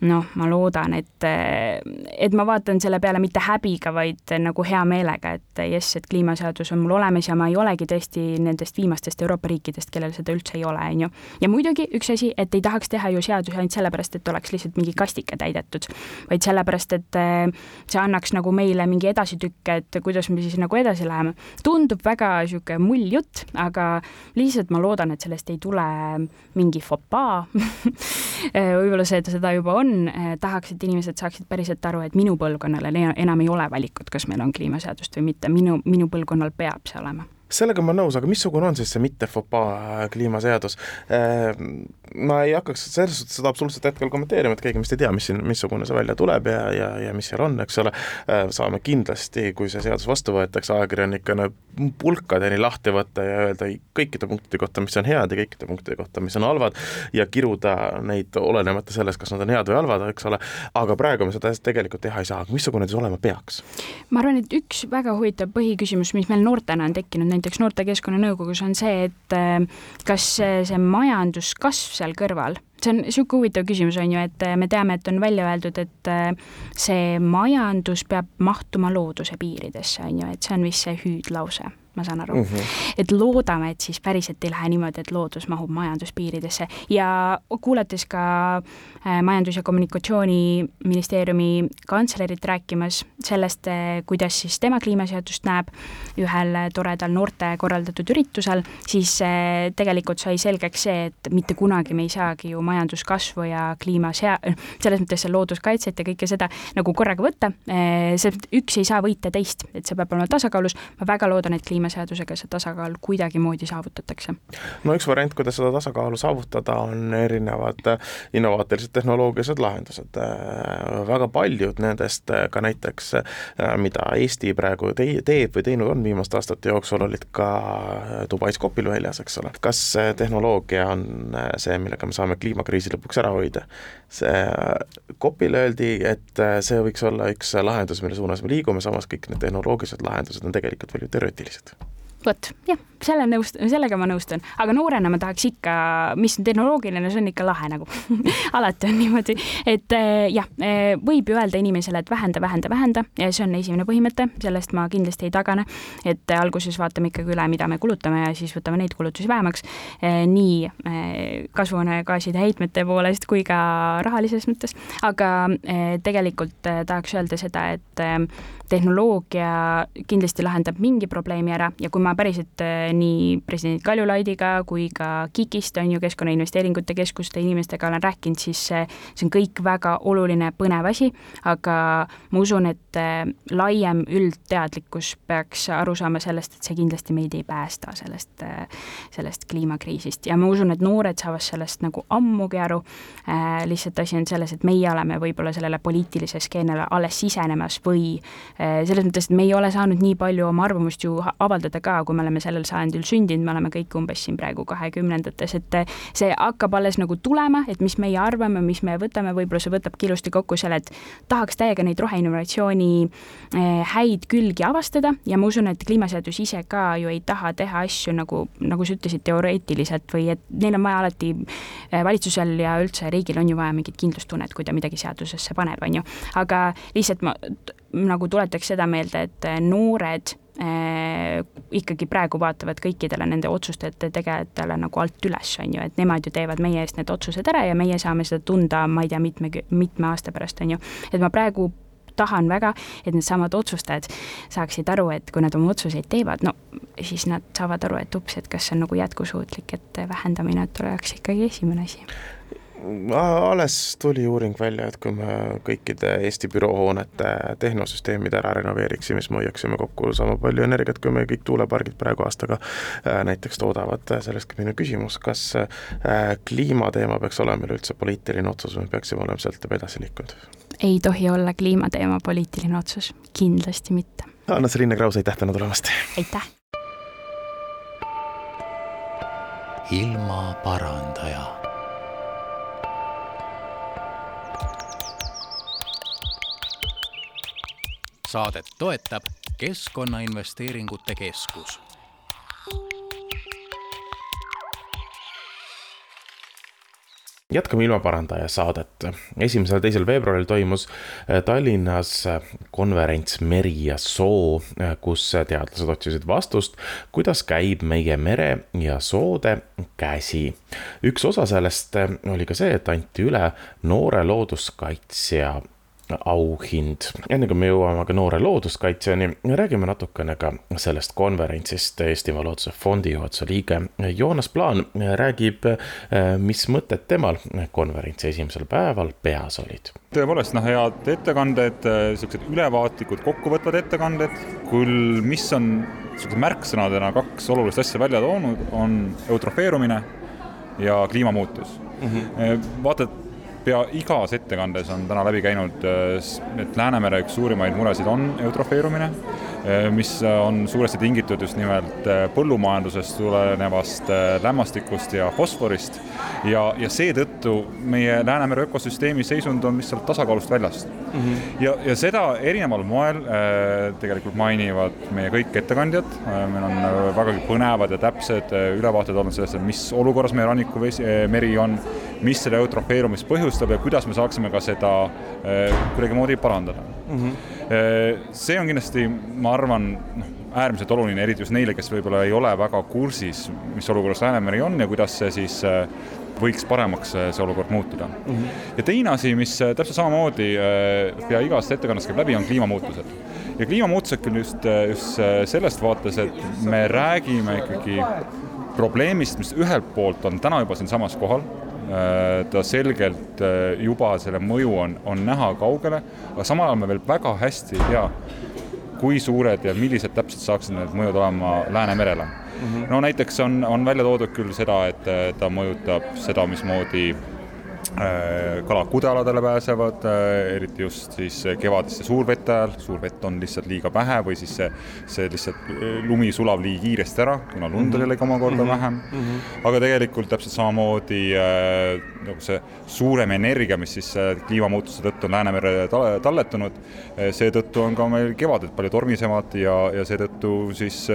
noh, ma loodan, et, et ma vaatan selle peale mitte häbiga, vaid nagu hea meelega, et jess, et kliimaseadus on mul olemas ja ma ei olegi tõesti nendest viimastest Euroopa riikidest, kellel seda üldse ei ole, on ju. ja muidugi üks asi, et ei tahaks teha ju seadusi ainult sellepärast, et oleks lihtsalt mingi kastike täidetud, vaid sellepärast, et eh, see annaks nagu meile mingi edasitükk, et kuidas me siis nagu edasi läheme. tundub väga niisugune mull jutt, aga lihtsalt ma loodan, et sellest ei tule mingi fopaa võib-olla see, et seda juba on, on, eh, tahaks, et inimesed saaksid päriselt aru, et minu põlvkonnal enam ei ole valikut, kas meil on kliimaseadust või mitte, minu, minu põlvkonnal peab see olema sellega ma olen nõus, aga missugune on siis see mitte fopaa kliimaseadus? Ma ei hakkaks selles suhtes seda absoluutselt hetkel kommenteerima, et keegi vist ei tea, mis siin, missugune see välja tuleb ja, ja, ja mis seal on, eks ole, äh, saame kindlasti, kui see seadus vastu võetakse, ajakirjanikena pulkadeni lahti võtta ja öelda kõikide punktide kohta, mis on head ja kõikide punktide kohta, mis on halvad, ja kiruda neid olenemata sellest, kas nad on head või halvad, eks ole, aga praegu me seda tegelikult teha ei saa, missugune see olema peaks? ma arvan, et üks väga huvitav põhiküsimus, mis meil noortena on tekkinud, näiteks Noortekeskkonna Nõukogus, on see, et äh, kas see majanduskasv seal kõrval, see on niisugune huvitav küsimus, on ju, et äh, me teame, et on välja öeldud, et äh, see majandus peab mahtuma looduse piiridesse, on ju, et see on vist see hüüdlause ma saan aru mm. -hmm. et loodame, et siis päriselt ei lähe niimoodi, et loodus mahub majanduspiiridesse ja kuulates ka äh, Majandus- ja Kommunikatsiooniministeeriumi kantslerit rääkimas sellest, äh, kuidas siis tema kliimaseadust näeb ühel toredal noorte korraldatud üritusel, siis äh, tegelikult sai selgeks see, et mitte kunagi me ei saagi ju majanduskasvu ja kliimasea-, selles mõttes looduskaitset ja kõike seda nagu korraga võtta, see üks ei saa võita teist, et see peab olema tasakaalus, ma väga loodan, et kliima kliimaseadusega see tasakaal kuidagimoodi saavutatakse? no üks variant, kuidas seda tasakaalu saavutada, on erinevad innovaatilised tehnoloogilised lahendused. väga paljud nendest ka näiteks, mida Eesti praegu te-, teeb või teinud on viimaste aastate jooksul, olid ka Dubais Kopil väljas, eks ole. kas tehnoloogia on see, millega me saame kliimakriisi lõpuks ära hoida? see Kopile öeldi, et see võiks olla üks lahendus, mille suunas me liigume, samas kõik need tehnoloogilised lahendused on tegelikult veel ju teoreetilised vot jah, selle nõust-, sellega ma nõustun, aga noorena ma tahaks ikka, mis on tehnoloogiline, see on ikka lahe nagu. Alati on niimoodi, et eh, jah, eh, võib ju öelda inimesele, et vähenda, vähenda, vähenda. Ja see on esimene põhimõte, sellest ma kindlasti ei tagane. et alguses vaatame ikkagi üle, mida me kulutame ja siis võtame neid kulutusi vähemaks, eh, nii kasvuhoonegaaside heitmete poolest kui ka rahalises mõttes, aga tegelikult tahaks öelda seda, et tehnoloogia kindlasti lahendab mingi probleemi ära. Ja kui ma päriselt nii president Kaljulaidiga kui ka KIK-ist, on ju, Keskkonnainvesteeringute Keskuste inimestega olen rääkinud, siis see, see on kõik väga oluline, põnev asi, aga ma usun, et äh, laiem üldteadlikkus peaks aru saama sellest, et see kindlasti meid ei päästa sellest, äh, sellest kliimakriisist. Ja ma usun, et noored saavad sellest nagu ammugi aru. Äh,, lihtsalt asi on selles, et meie oleme võib-olla sellele poliitilise skeenele alles sisenemas või selles mõttes, et me ei ole saanud nii palju oma arvamust ju avaldada ka, kui me oleme sellel sajandil sündinud, me oleme kõik umbes siin praegu kahekümnendates, et see hakkab alles nagu tulema, et mis meie arvame, mis me võtame, võib-olla see võtabki ilusti kokku selle, et tahaks täiega neid roheinnovatsiooni eh, häid külgi avastada ja ma usun, et kliimaseadus ise ka ju ei taha teha asju nagu, nagu sa ütlesid, teoreetiliselt või et neil on vaja alati, eh, valitsusel ja üldse riigil on ju vaja mingit kindlustunnet, kui ta midagi seadusesse paneb, on ju. aga lihtsalt ma nagu tuletaks seda meelde, et noored ikkagi praegu vaatavad kõikidele nende otsuste tegijatele nagu alt üles, on ju, et nemad ju teevad meie eest need otsused ära ja meie saame seda tunda, ma ei tea, mitme, mitme aasta pärast, on ju. et ma praegu tahan väga, et needsamad otsustajad saaksid aru, et kui nad oma otsuseid teevad, no siis nad saavad aru, et ups, et kas see on nagu jätkusuutlik, et vähendamine, et oleks ikkagi esimene asi alles tuli uuring välja, et kui me kõikide Eesti büroohoonete tehnosüsteemid ära renoveeriksime, siis me hoiaksime kokku sama palju energiat, kui me kõik tuulepargid praegu aastaga äh, näiteks toodavad. sellest ka minu küsimus, kas äh, kliimateema peaks olema üleüldse poliitiline otsus või me peaksime olema sealt juba edasi liikunud? ei tohi olla kliimateema poliitiline otsus, kindlasti mitte. Anna-Selina Kraus, aitäh täna tulemast! aitäh! ilmaparandaja saadet toetab Keskkonnainvesteeringute Keskus jätkame ilmaparandaja saadet. esimesel ja teisel veebruaril toimus äh, Tallinnas äh, konverents Meri ja soo, äh, kus teadlased otsisid vastust, kuidas käib meie mere ja soode käsi. üks osa sellest oli ka see, et anti üle noore looduskaitsja auhind. enne kui me jõuame ka noore looduskaitsjani, räägime natukene ka sellest konverentsist. Eestimaa Looduse Fondi juhatuse liige Joonas Plaan räägib, mis mõtted temal konverentsi esimesel päeval peas olid. tõepoolest, noh, head ettekanded, niisugused ülevaatlikud, kokkuvõtvad ettekanded, küll mis on niisuguse märksõnadena kaks olulist asja välja toonud, on eutrofeerumine ja kliimamuutus mm. -hmm. vaata, et pea igas ettekandes on täna läbi käinud, äh, et Läänemere üks suurimaid muresid on eutrofeerumine, mis on suuresti tingitud just nimelt äh, põllumajandusest tulenevast lämmastikust ja fosforist ja, ja seetõttu meie Läänemere ökosüsteemi seisund on lihtsalt tasakaalust väljast mm. -hmm. ja, ja seda erineval moel äh, tegelikult mainivad meie kõik ettekandjad äh,, meil on vägagi põnevad ja täpsed ülevaated olnud sellest, et mis olukorras meie rannikuvesi, meri on mis selle eutrofeerumist põhjustab ja kuidas me saaksime ka seda äh, kuidagimoodi parandada mm. -hmm. see on kindlasti, ma arvan, noh, äärmiselt oluline, eriti just neile, kes võib-olla ei ole väga kursis, mis olukorras Läänemeri on ja kuidas see siis äh, võiks paremaks see olukord muutuda mm. -hmm. ja teine asi, mis täpselt samamoodi pea igast ettekannest käib läbi, on kliimamuutused. ja kliimamuutused küll just, just sellest vaates, et me räägime ikkagi probleemist, mis ühelt poolt on täna juba siinsamas kohal Äh, ta selgelt äh, juba selle mõju on, on näha kaugele, aga samal ajal me veel väga hästi ei tea, kui suured ja millised täpselt saaksid need mõjud olema Läänemerele mm. -hmm. no näiteks on, on välja toodud küll seda, et ta mõjutab seda, mismoodi kalad kudealadele pääsevad, äh, eriti just siis kevadiste suurvete ajal, suurvett on lihtsalt liiga vähe või siis see, see lihtsalt äh, lumi sulab liiga kiiresti ära, kuna lund on jällegi omakorda mm -hmm. vähem mm. -hmm. aga tegelikult täpselt samamoodi nagu see suurem energia, mis siis kliimamuutuse tõttu on Läänemerre talletunud, seetõttu on ka meil kevaded palju tormisemad ja, ja seetõttu siis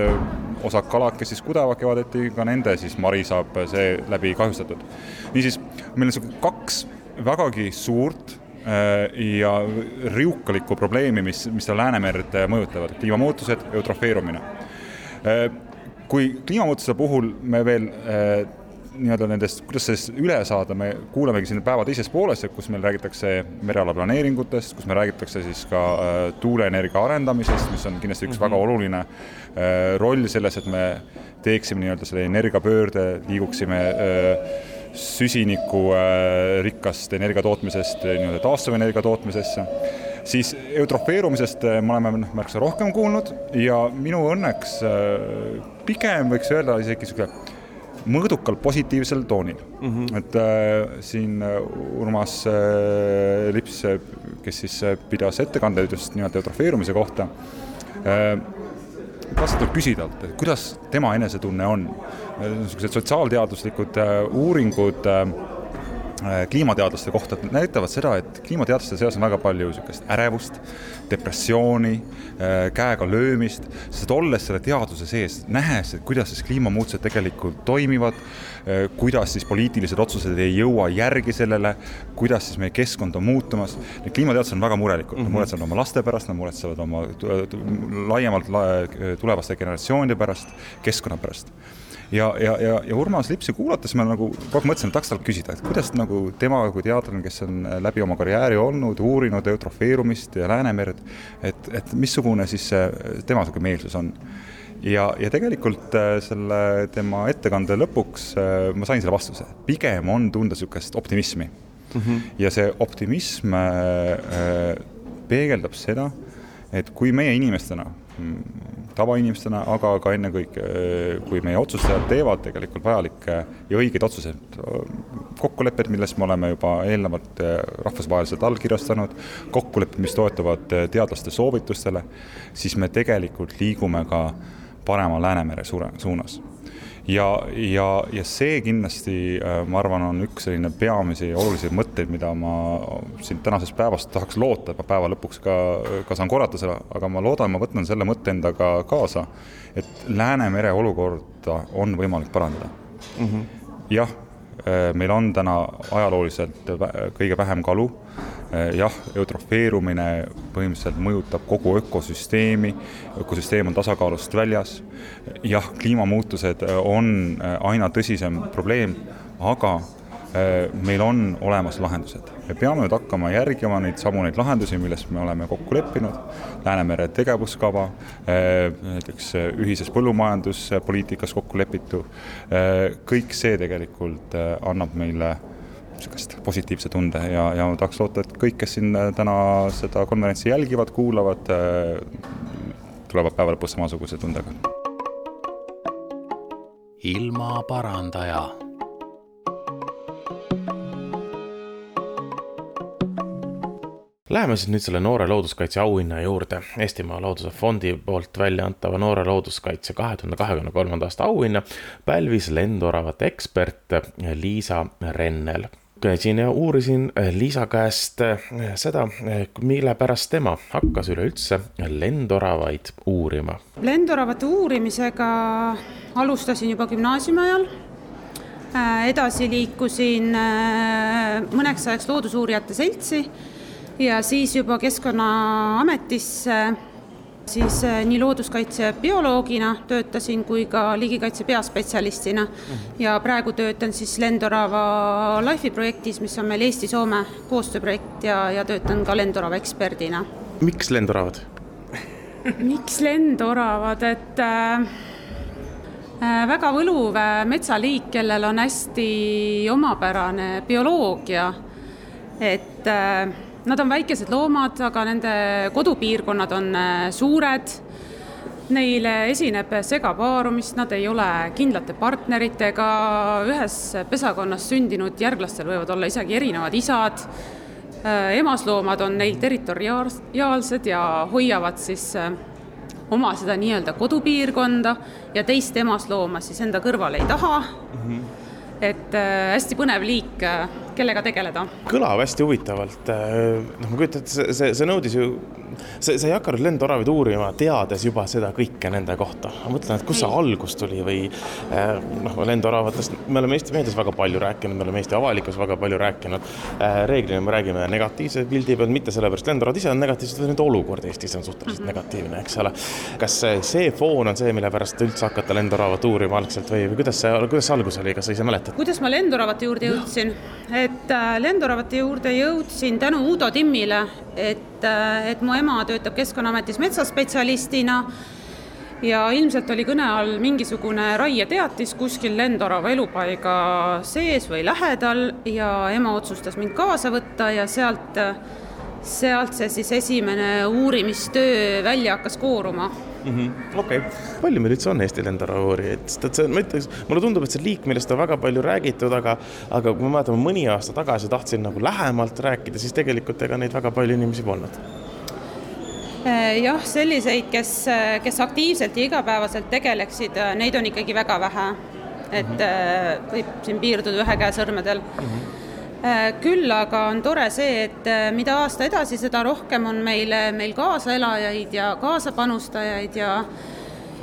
osad kalad, kes siis kudevad kevadeti, ka nende siis mari saab seeläbi kahjustatud. niisiis, meil on niisugune kaks kaks vägagi suurt äh, ja riukalikku probleemi, mis, mis seda Läänemerd mõjutavad, kliimamuutused, eutrofeerumine. Äh, kui kliimamuutuste puhul me veel äh, nii-öelda nendest, kuidas sellest üle saada, me kuulemegi siin päeva teises pooles, kus meil räägitakse mereala planeeringutest, kus me räägitakse siis ka äh, tuuleenergia arendamisest, mis on kindlasti üks mm -hmm. väga oluline äh, roll selles, et me teeksime nii-öelda selle energiapöörde, liiguksime äh, süsinikurikast äh, energia tootmisest äh, nii-öelda taastuvenergia tootmisesse, siis eutrofeerumisest äh, me oleme märksa rohkem kuulnud ja minu õnneks pigem võiks öelda isegi niisugune mõõdukalt positiivsel toonil mm. -hmm. et äh, siin Urmas äh, Lips, kes siis pidas ettekande just nimelt eutrofeerumise kohta äh,, kasvatab küsida, et kuidas tema enesetunne on. niisugused sotsiaalteaduslikud äh, uuringud äh, kliimateadlaste kohta näitavad seda, et kliimateadlaste seas on väga palju niisugust ärevust, depressiooni, äh, käega löömist, sest olles selle teaduse sees, nähes, et kuidas siis kliimamuutused tegelikult toimivad, äh, kuidas siis poliitilised otsused ei jõua järgi sellele, kuidas siis meie keskkond on muutumas. Need kliimateadlased on väga murelikud mm, -hmm. nad mhm. muretsevad oma laste pärast, nad muretsevad oma laiemalt tulevaste generatsioonide pärast, keskkonna pärast ja, ja, ja, ja Urmas Lipsi kuulates ma nagu kogu aeg mõtlesin, et tahaks talt küsida, et kuidas nagu tema kui teadlane, kes on läbi oma karjääri olnud, uurinud eutrofeerumist ja Läänemerd, et, et missugune siis see tema niisugune meelsus on ja, ja tegelikult äh, selle tema ettekande lõpuks äh, ma sain selle vastuse, pigem on tunda niisugust optimismi mm. -hmm. ja see optimism äh, peegeldab seda, et kui meie inimestena tavainimestena, aga ka ennekõike, kui meie otsustajad teevad tegelikult vajalikke ja õigeid otsuseid, kokkulepped, millest me oleme juba eelnevalt rahvusvaheliselt allkirjastanud, kokkulepped, mis toetuvad teadlaste soovitustele, siis me tegelikult liigume ka parema Läänemere suunas ja, ja, ja see kindlasti, äh, ma arvan, on üks selline peamisi olulisi mõtteid, mida ma siin tänasest päevast tahaks loota, et ma päeva lõpuks ka, ka saan korrata seda, aga ma loodan, ma võtan selle mõtte endaga kaasa, et Läänemere olukorda on võimalik parandada mm. -hmm. jah, meil on täna ajalooliselt kõige vähem kalu. Jah, eutrofeerumine põhimõtteliselt mõjutab kogu ökosüsteemi, ökosüsteem on tasakaalust väljas. jah, kliimamuutused on aina tõsisem probleem, aga meil on olemas lahendused. me peame nüüd hakkama järgima neid samu neid lahendusi, milles me oleme kokku leppinud, Läänemere tegevuskava, näiteks ühises põllumajanduspoliitikas kokku lepitu, kõik see tegelikult annab meile niisugust positiivse tunde ja, ja ma tahaks loota, et kõik, kes siin täna seda konverentsi jälgivad, kuulavad, tulevad päeva lõpus samasuguse tundega. ilmaparandaja Läheme siis nüüd selle noore looduskaitse auhinna juurde. Eestimaa Looduse Fondi poolt välja antava noore looduskaitse kahe tuhande kahekümne kolmanda aasta auhinna pälvis lendoravate ekspert Liisa Rennel käisin ja uurisin Liisa käest seda, mille pärast tema hakkas üleüldse lendoravaid uurima. lendoravate uurimisega alustasin juba gümnaasiumi ajal. edasi liikusin mõneks ajaks Loodusuurijate Seltsi ja siis juba Keskkonnaametisse siis äh, nii looduskaitse bioloogina töötasin kui ka liigikaitse peaspetsialistina mhm. ja praegu töötan siis Lendorava Life'i projektis, mis on meil Eesti-Soome koostööprojekt ja, ja töötan ka Lendorava eksperdina. miks lendoravad miks lendoravad, et äh, äh, väga võluv äh, metsaliik, kellel on hästi omapärane bioloogia, et äh, Nad on väikesed loomad, aga nende kodupiirkonnad on äh, suured. Neile esineb segapaarumist, nad ei ole kindlate partneritega, ühes pesakonnas sündinud järglastel võivad olla isegi erinevad isad. Äh, emasloomad on neil territoriaalsed ja hoiavad siis äh, oma seda nii-öelda kodupiirkonda ja teist emaslooma siis enda kõrvale ei taha mm. -hmm et äh, hästi põnev liik, äh, kellega tegeleda. kõlab hästi huvitavalt, äh, noh, ma kujutan ette, see, see, see nõudis ju sa, sa ei hakanud lendoravaid uurima, teades juba seda kõike nende kohta. ma mõtlen, et kust see algus tuli või eh, noh, lendoravatest me oleme Eesti meedias väga palju rääkinud, me oleme Eesti avalikkuses väga palju rääkinud. Eh, reeglina me räägime negatiivse pildi pealt, mitte sellepärast, lendoravad ise on negatiivsed, vaid nende olukord Eestis on suhteliselt mm -hmm. negatiivne, eks ole. kas see, foon on see, mille pärast üldse hakata lendoravat uurima algselt või, või kuidas see, kuidas see algus oli, kas sa ise mäletad? kuidas ma lendoravate juurde jõudsin? et äh, lendoravate juurde jõudsin tänu Uudo Timmile, et, äh, et mu ema töötab Keskkonnaametis metsaspetsialistina ja ilmselt oli kõne all mingisugune raieteatis kuskil lendorava elupaiga sees või lähedal ja ema otsustas mind kaasa võtta ja sealt, sealt see siis esimene uurimistöö välja hakkas kooruma mm -hmm.. okei okay., palju meil üldse on Eesti lendorauurijaid, sest et see, ma ütleks, mulle tundub, et see liik, millest on väga palju räägitud, aga, aga kui ma mäletan, mõni aasta tagasi tahtsin nagu lähemalt rääkida, siis tegelikult ega neid väga palju inimesi polnud äh, jah, selliseid, kes, kes aktiivselt ja igapäevaselt tegeleksid, neid on ikkagi väga vähe. et mm -hmm. võib siin piirduda ühe käe sõrmedel mm. -hmm küll aga on tore see, et äh, mida aasta edasi, seda rohkem on meil, meil kaasaelajaid ja kaasapanustajaid ja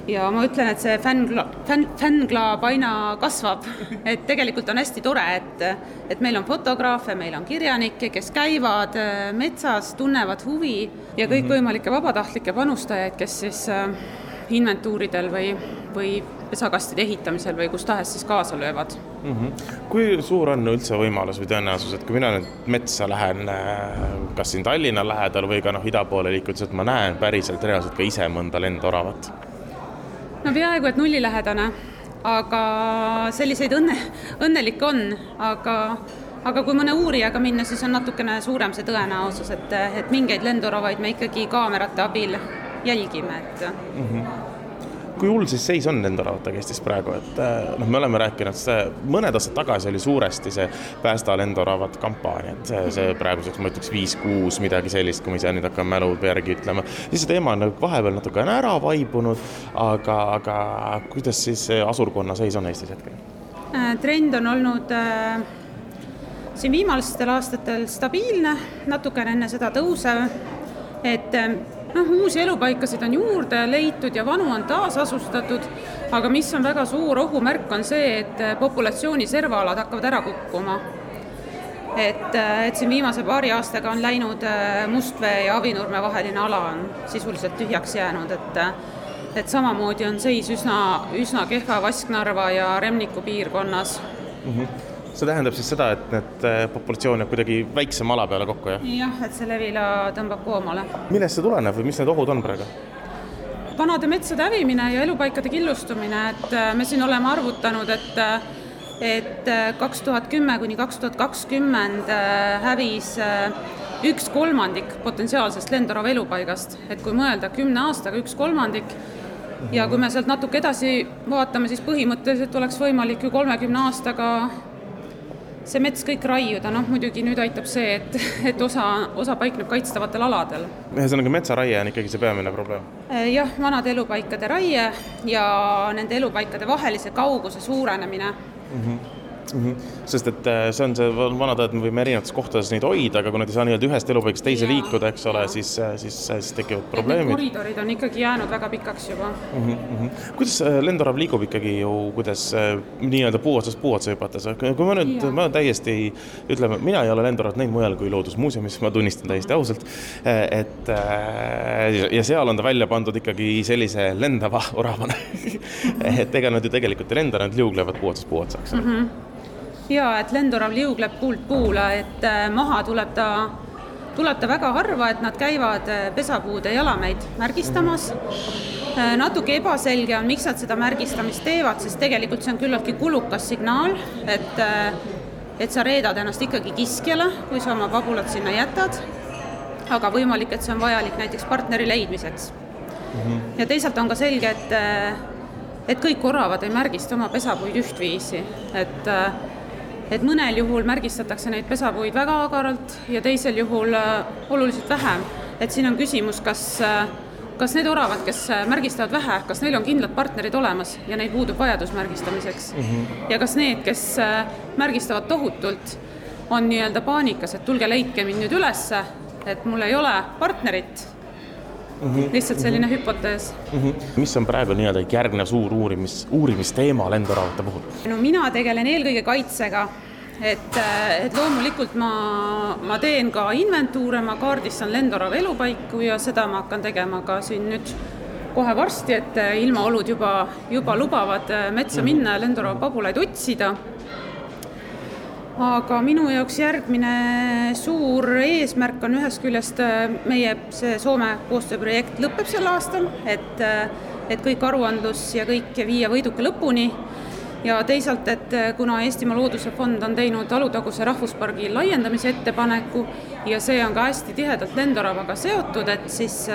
ja ma ütlen, et see fänn, fänn, fännklaab aina kasvab, et tegelikult on hästi tore, et et meil on fotograafe, meil on kirjanikke, kes käivad äh, metsas, tunnevad huvi ja kõikvõimalikke vabatahtlikke panustajaid, kes siis inventuuridel või, või pesakastide ehitamisel või kus tahes siis kaasa löövad mm. -hmm. kui suur on üldse võimalus või tõenäosus, et kui mina nüüd metsa lähen, äh, kas siin Tallinna lähedal või ka noh, ida poole liikudes, et ma näen päriselt reaalselt ka ise mõnda lendoravat? no peaaegu et nullilähedane, aga selliseid õnne, õnnelikke on, aga aga kui mõne uurijaga minna, siis on natukene suurem see tõenäosus, et, et mingeid lendoravaid me ikkagi kaamerate abil jälgime, et mm. -hmm kui hull siis seis on lendoravatega Eestis praegu, et äh, noh, me oleme rääkinud, see mõned aastad tagasi oli suuresti see Päästa lendoravat kampaania, et see, see praeguseks ma ütleks viis-kuus, midagi sellist, kui ma ise nüüd hakkan mälu järgi ütlema. siis see teema on nagu vahepeal natukene ära vaibunud, aga, aga kuidas siis asurkonna seis on Eestis hetkel? Äh, trend on olnud äh, siin viimastel aastatel stabiilne, natukene enne seda tõusev, et äh, noh, uusi elupaikasid on juurde leitud ja vanu on taasasustatud, aga mis on väga suur ohumärk, on see, et populatsiooni servaalad hakkavad ära kukkuma. et, et siin viimase paari aastaga on läinud Mustvee ja Avinurme vaheline ala on sisuliselt tühjaks jäänud, et et samamoodi on seis üsna, üsna kehva Vasknarva ja Remniku piirkonnas mm. -hmm see tähendab siis seda, et need populatsioon jääb kuidagi väiksema ala peale kokku, jah? jah, et see levila tõmbab koomale. millest see tuleneb või mis need ohud on praegu? vanade metsade hävimine ja elupaikade killustumine, et me siin oleme arvutanud, et et kaks tuhat kümme kuni kaks tuhat kakskümmend hävis üks kolmandik potentsiaalsest Lendorava elupaigast, et kui mõelda kümne aastaga üks kolmandik, ja kui me sealt natuke edasi vaatame, siis põhimõtteliselt oleks võimalik ju kolmekümne aastaga see mets kõik raiuda, noh muidugi nüüd aitab see, et, et osa, osa paikneb kaitstavatel aladel. ühesõnaga, metsaraie on ikkagi see peamine probleem? jah, vanade elupaikade raie ja nende elupaikade vahelise kauguse suurenemine mm. -hmm mm. -hmm. Sest et äh, see on see vana tõde, et me võime erinevates kohtades neid hoida, aga kui nad ei saa nii-öelda ühest elupaigast teise ja, liikuda, eks ole, siis, äh, siis, siis tekivad probleemid. koridorid on ikkagi jäänud väga pikaks juba mm. -hmm. kuidas äh, lendorav liigub ikkagi ju, kuidas nii-öelda puu otsast puu otsa hüpates, kui ma nüüd, ma täiesti, ütleme, mina ei ole lendoravat näinud mujal kui Loodusmuuseumis, ma tunnistan täiesti ausalt, et ja seal on ta välja pandud ikkagi sellise lendava oravana et ega nad ju tegelikult ei lenda, nad liuglevad puu otsast puu otsa, eks ole mm -hmm jaa, et lendorav liugleb puult puule, et äh, maha tuleb ta, tuleb ta väga harva, et nad käivad äh, pesapuude jalamäid märgistamas. Äh, natuke ebaselge on, miks nad seda märgistamist teevad, sest tegelikult see on küllaltki kulukas signaal, et et sa reedad ennast ikkagi kiskjale, kui sa oma pabulad sinna jätad, aga võimalik, et see on vajalik näiteks partneri leidmiseks mm. -hmm. ja teisalt on ka selge, et et kõik oravad ei märgista oma pesapuid ühtviisi, et et mõnel juhul märgistatakse neid pesapuid väga agaralt ja teisel juhul äh, oluliselt vähem. et siin on küsimus, kas, äh, kas need oravad, kes äh, märgistavad vähe, kas neil on kindlad partnerid olemas ja neil puudub vajadus märgistamiseks mm. -hmm. ja kas need, kes märgistavad tohutult, on nii-öelda paanikas, et tulge leidke mind nüüd ülesse, et mul ei ole partnerit Mm -hmm. lihtsalt selline mm -hmm. hüpotees mm. -hmm. mis on praegu nii-öelda järgnev suur uurimis, uurimisteema lendoravate puhul? no mina tegelen eelkõige kaitsega, et, et loomulikult ma, ma teen ka inventuure, ma kaardistan lendorava elupaiku ja seda ma hakkan tegema ka siin nüüd kohe varsti, et ilmaolud juba, juba lubavad metsa mhm. minna ja lendorava pabulaid otsida aga minu jaoks järgmine suur eesmärk on ühest küljest äh, meie see Soome koostööprojekt lõpeb sel aastal, et, äh, et kõik aruandlus ja kõik viia võiduka lõpuni. Ja teisalt, et äh, kuna Eestimaa Looduse Fond on teinud Alutaguse rahvuspargi laiendamise ettepaneku ja see on ka hästi tihedalt lendoravaga seotud, et siis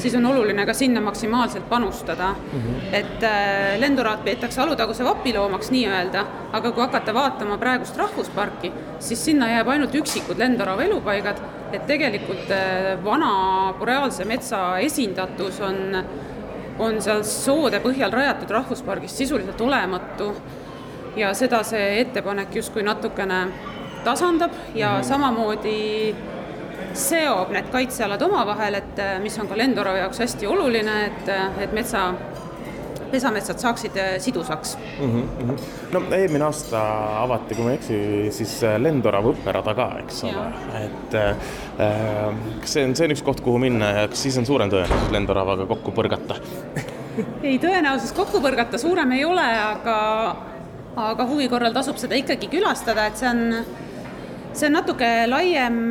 siis on oluline ka sinna maksimaalselt panustada mm. -hmm. et äh, lenduraat peetakse Alutaguse vapiloomaks nii-öelda, aga kui hakata vaatama praegust rahvusparki, siis sinna jääb ainult üksikud lendorava elupaigad, et tegelikult äh, vana boreaalse metsa esindatus on, on seal soode põhjal rajatud rahvuspargis sisuliselt olematu ja seda see ettepanek justkui natukene tasandab ja mm -hmm. samamoodi seob need kaitsealad omavahel, et äh, mis on ka Lendorava jaoks hästi oluline, et, äh, et metsa pesametsad saaksid äh, sidusaks mm. -hmm. no eelmine aasta avati, kui ma ei eksi, siis Lendorava õpperada ka, eks ole, et äh, kas see on, see on üks koht, kuhu minna ja kas siis on suurem tõenäosus Lendoravaga kokku põrgata ei, tõenäosus kokku põrgata suurem ei ole, aga aga huvi korral tasub seda ikkagi külastada, et see on see on natuke laiem,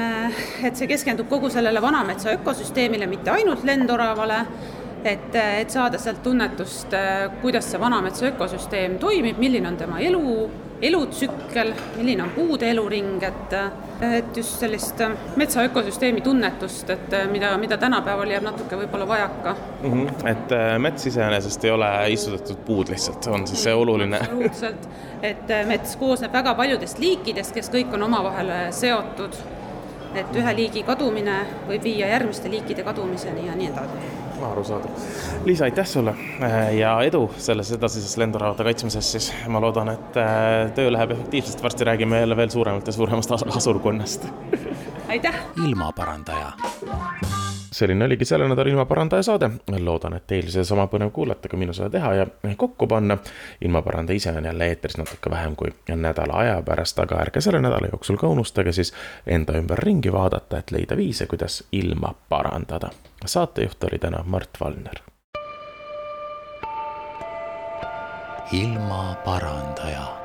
et see keskendub kogu sellele vanametsa ökosüsteemile, mitte ainult lendoravale, et, et saada sealt tunnetust, kuidas see vanametsa ökosüsteem toimib, milline on tema elu, elutsükkel, milline on puude eluring, et, et just sellist metsa ökosüsteemi tunnetust, et mida, mida tänapäeval jääb natuke võib-olla vajaka mm. -hmm. et äh, mets iseenesest ei ole istutatud puud lihtsalt, on siis see oluline? absoluutselt, et äh, mets koosneb väga paljudest liikidest, kes kõik on omavahel äh, seotud. et ühe liigi kadumine võib viia järgmiste liikide kadumiseni ja nii edasi arusaadav. Liisa, aitäh sulle äh, ja edu selles edasises lenduravate kaitsmises siis. ma loodan, et äh, töö läheb efektiivselt, varsti räägime jälle veel suuremalt ja suuremast asurkonnast aitäh! ilmaparandaja selline oligi selle nädala ilmaparandaja saade. loodan, et teil sedasama põnev kuulata, kui minul seda teha ja kokku panna. ilmaparandaja ise on jälle eetris natuke vähem kui nädala aja pärast, aga ärge selle nädala jooksul ka unustage siis enda ümber ringi vaadata, et leida viise, kuidas ilma parandada. saatejuht oli täna Mart Valner. ilmaparandaja